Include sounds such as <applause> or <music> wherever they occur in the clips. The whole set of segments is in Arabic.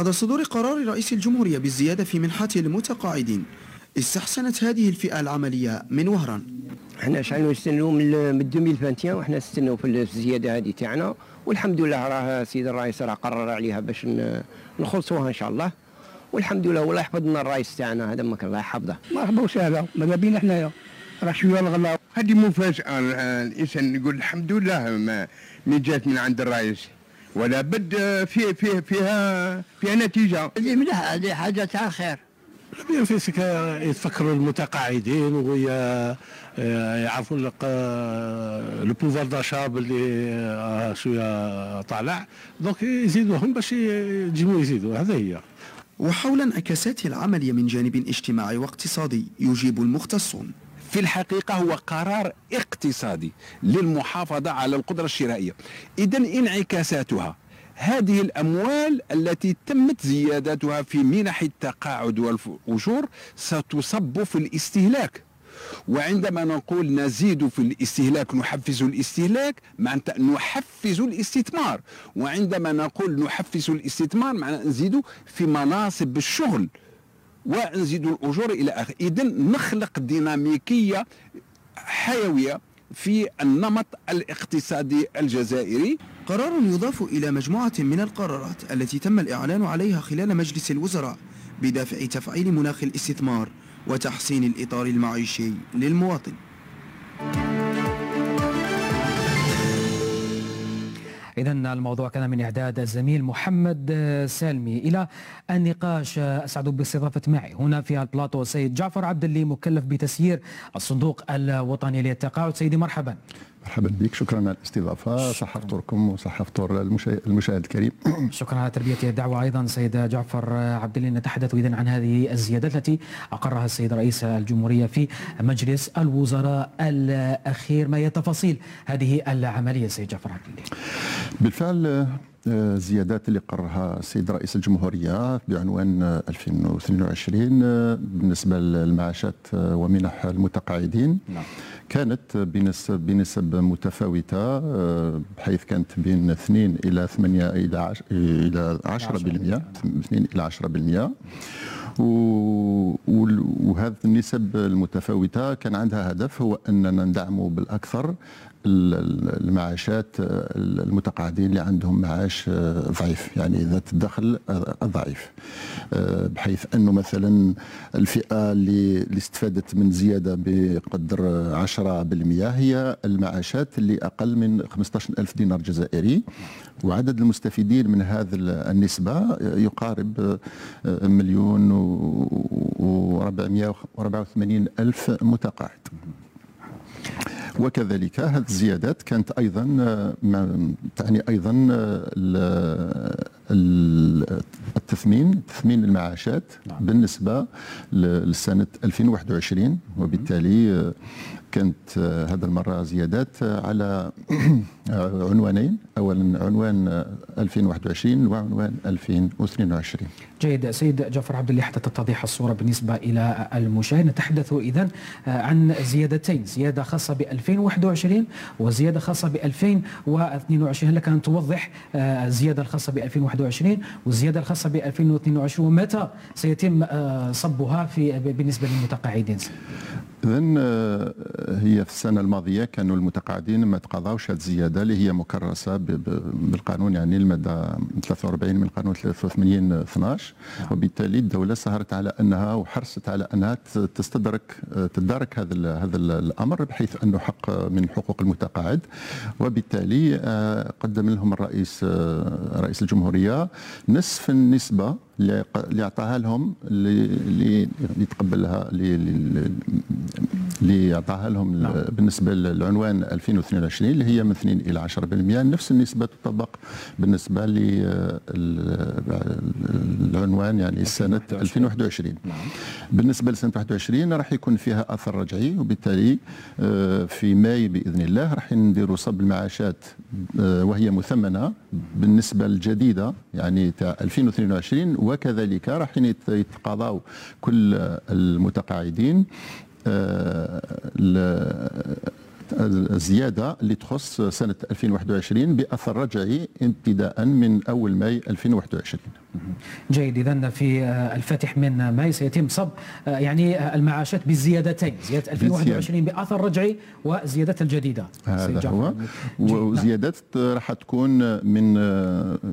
بعد صدور قرار رئيس الجمهورية بالزيادة في منحة المتقاعدين استحسنت هذه الفئة العملية من وهران. إحنا شحال نستناو من 2021 وحنا نستناو في الزيادة هذه تاعنا. والحمد لله راه السيد الرئيس راه قرر عليها باش نخلصوها إن شاء الله. والحمد لله والله يحفظ لنا الرئيس تاعنا هذا ما كان الله يحفظه. مرحبا وسهلا ماذا بينا حنايا. راه شوية الغلا هذه مفاجأة الإنسان يقول الحمد لله ما جات من عند الرئيس. ولا بد في في فيها فيها نتيجة. هذه مليحه هذه حاجة تاع خير. بيان فيسك يتفكروا المتقاعدين ويعرفوا لو بوفوار داشا باللي شوية طالع. دونك يزيدوهم باش يجيبوا يزيدوا. هذا هي. وحول انعكاسات العملية من جانب اجتماعي واقتصادي يجيب المختصون. في الحقيقة هو قرار اقتصادي للمحافظة على القدرة الشرائية. إذا انعكاساتها هذه الأموال التي تمت زيادتها في منح التقاعد والأجور ستصب في الاستهلاك. وعندما نقول نزيد في الاستهلاك نحفز الاستهلاك معناتها نحفز الاستثمار. وعندما نقول نحفز الاستثمار معناتها نزيد في مناصب الشغل. ونزيد الأجور إلى آخره إذا نخلق ديناميكية حيوية في النمط الاقتصادي الجزائري. قرار يضاف إلى مجموعة من القرارات التي تم الإعلان عليها خلال مجلس الوزراء بدافع تفعيل مناخ الاستثمار وتحسين الإطار المعيشي للمواطن. إذا الموضوع كان من إعداد الزميل محمد سالمي. إلى النقاش أسعد باستضافة معي هنا في البلاطو السيد جعفر عبد اللي مكلف بتسيير الصندوق الوطني للتقاعد. سيدي مرحبا. مرحبا بك. شكرا على الاستضافة. صحة فطوركم وصحة فطور المشاهد الكريم. <clears throat> شكرا على تربية الدعوة أيضا. سيد جعفر عبد الله نتحدث اذا عن هذه الزيادات التي أقرها السيد رئيس الجمهورية في مجلس الوزراء الأخير. ما هي تفاصيل هذه العملية سيد جعفر عبد الله؟ بالفعل الزيادات اللي قررها السيد رئيس الجمهورية بعنوان 2022 بالنسبة للمعاشات ومنح المتقاعدين. نعم. كانت بنسب بنسب متفاوتة بحيث كانت بين 2 إلى 8 إلى إلى 10% 2 إلى 10% وهذه النسب المتفاوتة كان عندها هدف هو أننا ندعموا بالأكثر المعاشات المتقاعدين اللي عندهم معاش ضعيف يعني ذات الدخل الضعيف بحيث أنه مثلا الفئة اللي استفادت من زيادة بقدر 10% هي المعاشات اللي أقل من 15000 ألف دينار جزائري. وعدد المستفيدين من هذه النسبة يقارب مليون و484 ألف متقاعد. وكذلك هذه الزيادات كانت أيضا تعني أيضا التثمين تثمين المعاشات نعم. بالنسبة لسنة 2021 وبالتالي كانت هذا المرة زيادات على عنوانين. اولا عنوان 2021 وعنوان 2022 جيد. سيد جعفر عبد الله حتى تتضح الصورة بالنسبة إلى المشاهد. نتحدث اذا عن زيادتين. زيادة خاصة ب 2021 وزيادة خاصة ب 2022 هل لك أن توضح الزيادة الخاصة ب 2021 والزيادة الخاصة ب 2022 ومتى سيتم صبها في بالنسبة للمتقاعدين؟ اذا هي في السنة الماضية كانوا المتقاعدين ما تقاضاوش هذه الزيادة اللي هي مكرسة بالقانون يعني المادة 43 من القانون 83 12 وبالتالي الدولة سهرت على أنها وحرصت على أنها تستدرك تدارك هذا هذا الأمر بحيث أنه حق من حقوق المتقاعد. وبالتالي قدم لهم الرئيس رئيس الجمهورية نصف النسبة اللي اعطاها لهم اللي يتقبلها اللي اعطاها لهم نعم. بالنسبة للعنوان 2022 اللي هي من 2 إلى 10% نفس النسبة تطبق بالنسبة للعنوان يعني سنة 2021 نعم. بالنسبة لسنة 2021 راح يكون فيها أثر رجعي وبالتالي آه، في ماي بإذن الله راح نديروا صب المعاشات آه، وهي مثمنة بالنسبة الجديدة يعني تاع 2022 وكذلك راح يتقاضاو كل المتقاعدين آه، الزيادة اللي تخص سنة 2021 بأثر رجعي ابتداء من أول ماي 2021 جيد. اذا في آه، الفاتح من ماي سيتم صب آه، يعني آه، المعاشات بالزيادتين. زيادة 2021 باثر رجعي وزيادة الجديدة. هذا. هو. جيد. وزيادات راح تكون من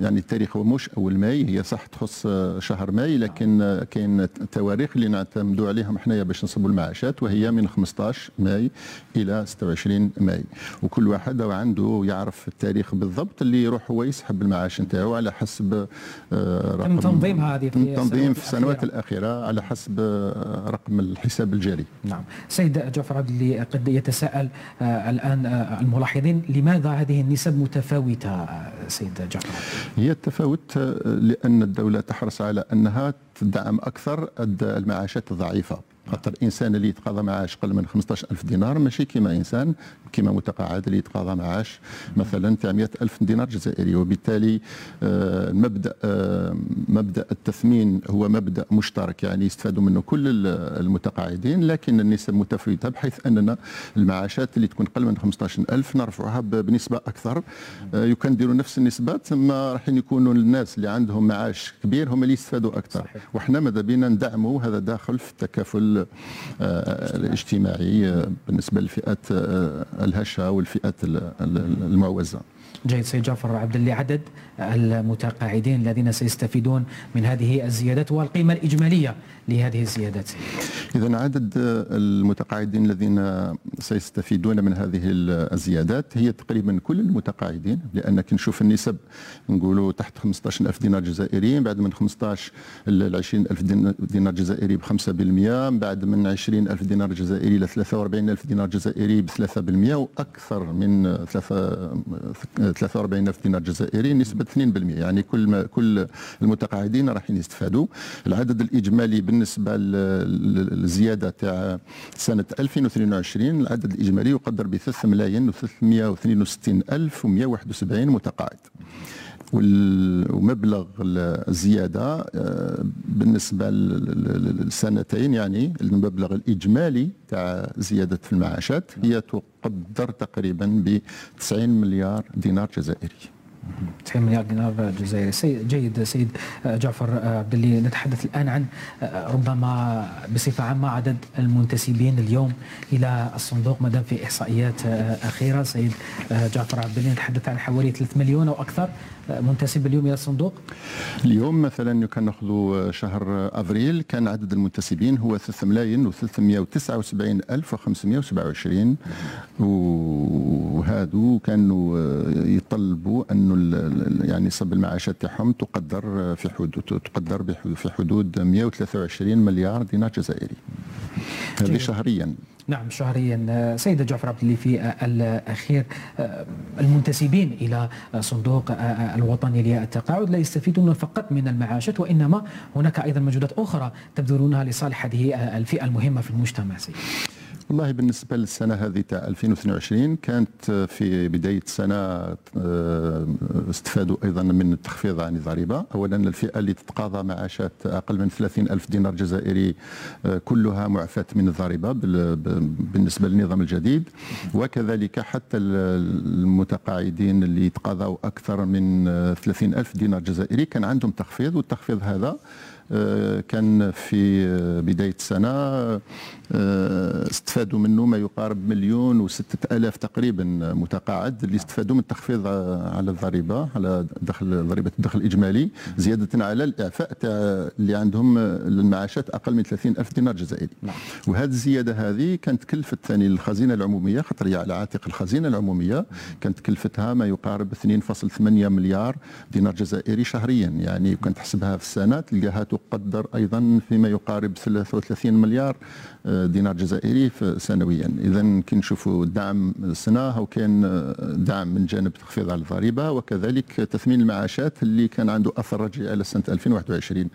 يعني التاريخ هو مش أول ماي هي صح تخص شهر ماي لكن كاين تواريخ اللي نعتمدوا عليهم حنايا باش نصبوا المعاشات وهي من 15 ماي إلى 26 ماي. وكل واحد عنده يعرف التاريخ بالضبط اللي يروح هو يسحب المعاش نتاعو على حسب تم رقم تنظيمها هذه في تنظيم في السنوات الأخيرة. الأخيرة على حسب آه، رقم الحساب الجاري. نعم. سيد جعفر عبد اللي قد يتساءل آه، الآن آه، الملاحظين لماذا هذه النسب متفاوتة آه، سيد جعفر هي التفاوت لأن الدولة تحرص على أنها تدعم أكثر الد- المعاشات الضعيفة. خاطر الانسان اللي يتقاضى معاش قل من 15000 دينار ماشي كيما إنسان كيما متقاعد اللي يتقاضى معاش مثلا تاع 100000 دينار جزائري. وبالتالي آه، المبدأ آه، مبدأ التثمين هو مبدأ مشترك يعني يستفادوا منه كل ال- المتقاعدين لكن النسب متفاوتة بحيث أننا المعاشات اللي تكون قل من 15000 نرفعها بنسبة أكثر. آه، يمكن نديروا نفس النسبات ما راح يكونوا الناس اللي عندهم معاش كبير هم اللي يستفادوا أكثر. وحنا ماذا بينا ندعموا هذا داخل في التكافل آه، الاجتماعي آه، بالنسبة للفئات آه، الهشة والفئات ال- ال- المعوزة. جيد سيد جعفر عبد اللي عدد المتقاعدين الذين سيستفيدون من هذه الزيادات والقيمة الإجمالية لهذه الزيادات. إذا عدد المتقاعدين الذين سيستفيدون من هذه الزيادات هي تقريبا كل المتقاعدين لأن كي نشوف النسب نقولوا تحت 15 ألف دينار جزائري بعد من 15 ل 20 ألف دين- دينار جزائري ب 5% بعد من 20 ألف دينار جزائري إلى 43 ألف دينار جزائري ب 3% وأكثر من 43 ألف دينار جزائري نسبة 2% يعني كل ما كل المتقاعدين راح يستفادوا. العدد الإجمالي بالنسبة لل- للزيادة تاع سنة 2022 العدد الإجمالي يقدر ب 3 ملايين و362 ألف و171 متقاعد. وال- ومبلغ الزيادة آه، بالنسبة لل- للسنتين يعني المبلغ الإجمالي تاع زيادة في المعاشات هي تقدر تقريبا ب 90 مليار دينار جزائري. 90 مليار دينار جزائري. سي جيد سيد جعفر عبد اللي نتحدث الآن عن ربما بصفة عامة عدد المنتسبين اليوم إلى الصندوق ما دام في إحصائيات أخيرة. سيد جعفر عبد اللي نتحدث عن حوالي 3 مليون أو أكثر. منتسب اليوم إلى الصندوق؟ اليوم مثلا كان ناخذوا شهر افريل كان عدد المنتسبين هو 3 ملايين و379 ألف و527 وهادو كانوا يطلبوا انه يعني صب المعاشات تاعهم تقدر في حدود تقدر في حدود 123 مليار دينار جزائري. هذه. شهريا. نعم شهريا. سيدة جعفر عبد اللي في الأخير المنتسبين إلى صندوق الوطني للتقاعد لا يستفيدون فقط من المعاشات وإنما هناك أيضا مجهودات أخرى تبذلونها لصالح هذه الفئة المهمة في المجتمع سيدي. والله بالنسبة للسنة هذه تاع 2022 كانت في بداية السنة آه، استفادوا أيضا من التخفيض عن الضريبة. أولا الفئة اللي تتقاضى معاشات أقل من 30 ألف دينار جزائري آه، كلها معفاة من الضريبة بالنسبة للنظام الجديد. وكذلك حتى ال- المتقاعدين اللي يتقاضوا أكثر من آه، 30 ألف دينار جزائري كان عندهم تخفيض والتخفيض هذا آه، كان في آه، بداية السنة آه، استفادوا منه ما يقارب مليون وستة ألاف تقريبا متقاعد اللي استفادوا من التخفيض آه، على الضريبة على دخل ضريبة الدخل الإجمالي زيادة على الإعفاء اللي عندهم آه، المعاشات أقل من 30 ألف دينار جزائري. وهذه الزيادة هذه كانت كلفت ثاني للخزينة العمومية خاطر على عاتق الخزينة العمومية كانت كلفتها ما يقارب 2.8 مليار دينار جزائري شهريا. يعني كان تحسبها في السنة تلقاها تقدر أيضا فيما يقارب 33 مليار آه، دينار جزائري سنويا. إذا كي نشوفوا الدعم السنة هو كان آه، دعم من جانب تخفيض على الضريبة وكذلك تثمين المعاشات اللي كان عنده أثر رجعي على سنة 2021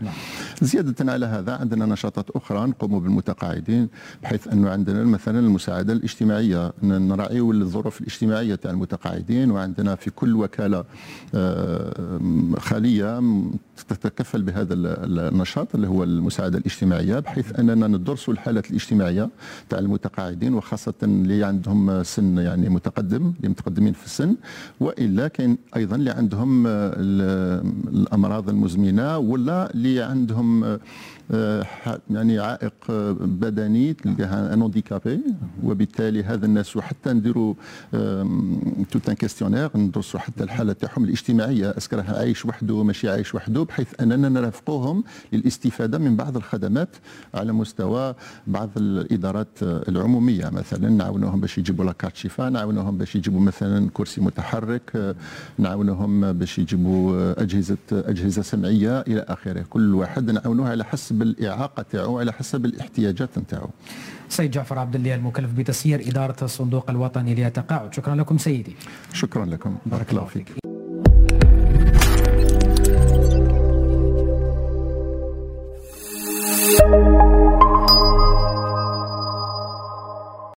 زيادة على هذا عندنا نشاطات أخرى نقوم بالمتقاعدين بحيث أنه عندنا مثلا المساعدة الاجتماعية. نراعيو الظروف الاجتماعية تاع المتقاعدين وعندنا في كل وكالة آه، خالية تتكفل بهذا النشاط اللي هو المساعدة الاجتماعية بحيث أننا ندرسوا الحالات الاجتماعية تاع المتقاعدين وخاصة اللي عندهم سن يعني متقدم اللي متقدمين في السن وإلا كاين أيضا اللي عندهم الأمراض المزمنة ولا اللي عندهم آه، يعني عائق بدني تلقاها un handicapé وبالتالي هذا الناس وحتى نديروا tout un questionnaire ندرسوا حتى الحالة تاعهم الاجتماعية est-ce que راه عايش وحده ماشي عايش وحده. بحيث أننا نرافقوهم للاستفادة من بعض الخدمات على مستوى بعض الإدارات العمومية. مثلا نعاونوهم باش يجيبوا la carte شفاء نعاونوهم باش يجيبوا مثلا كرسي متحرك نعاونوهم باش يجيبوا أجهزة أجهزة سمعية إلى آخره. كل واحد نعاونوه على حسب الإعاقة تاعو على حسب الاحتياجات نتاعو. سيد جعفر عبد الله المكلف بتسيير إدارة الصندوق الوطني للتقاعد. شكرا لكم سيدي. شكرا لكم. بارك الله فيك.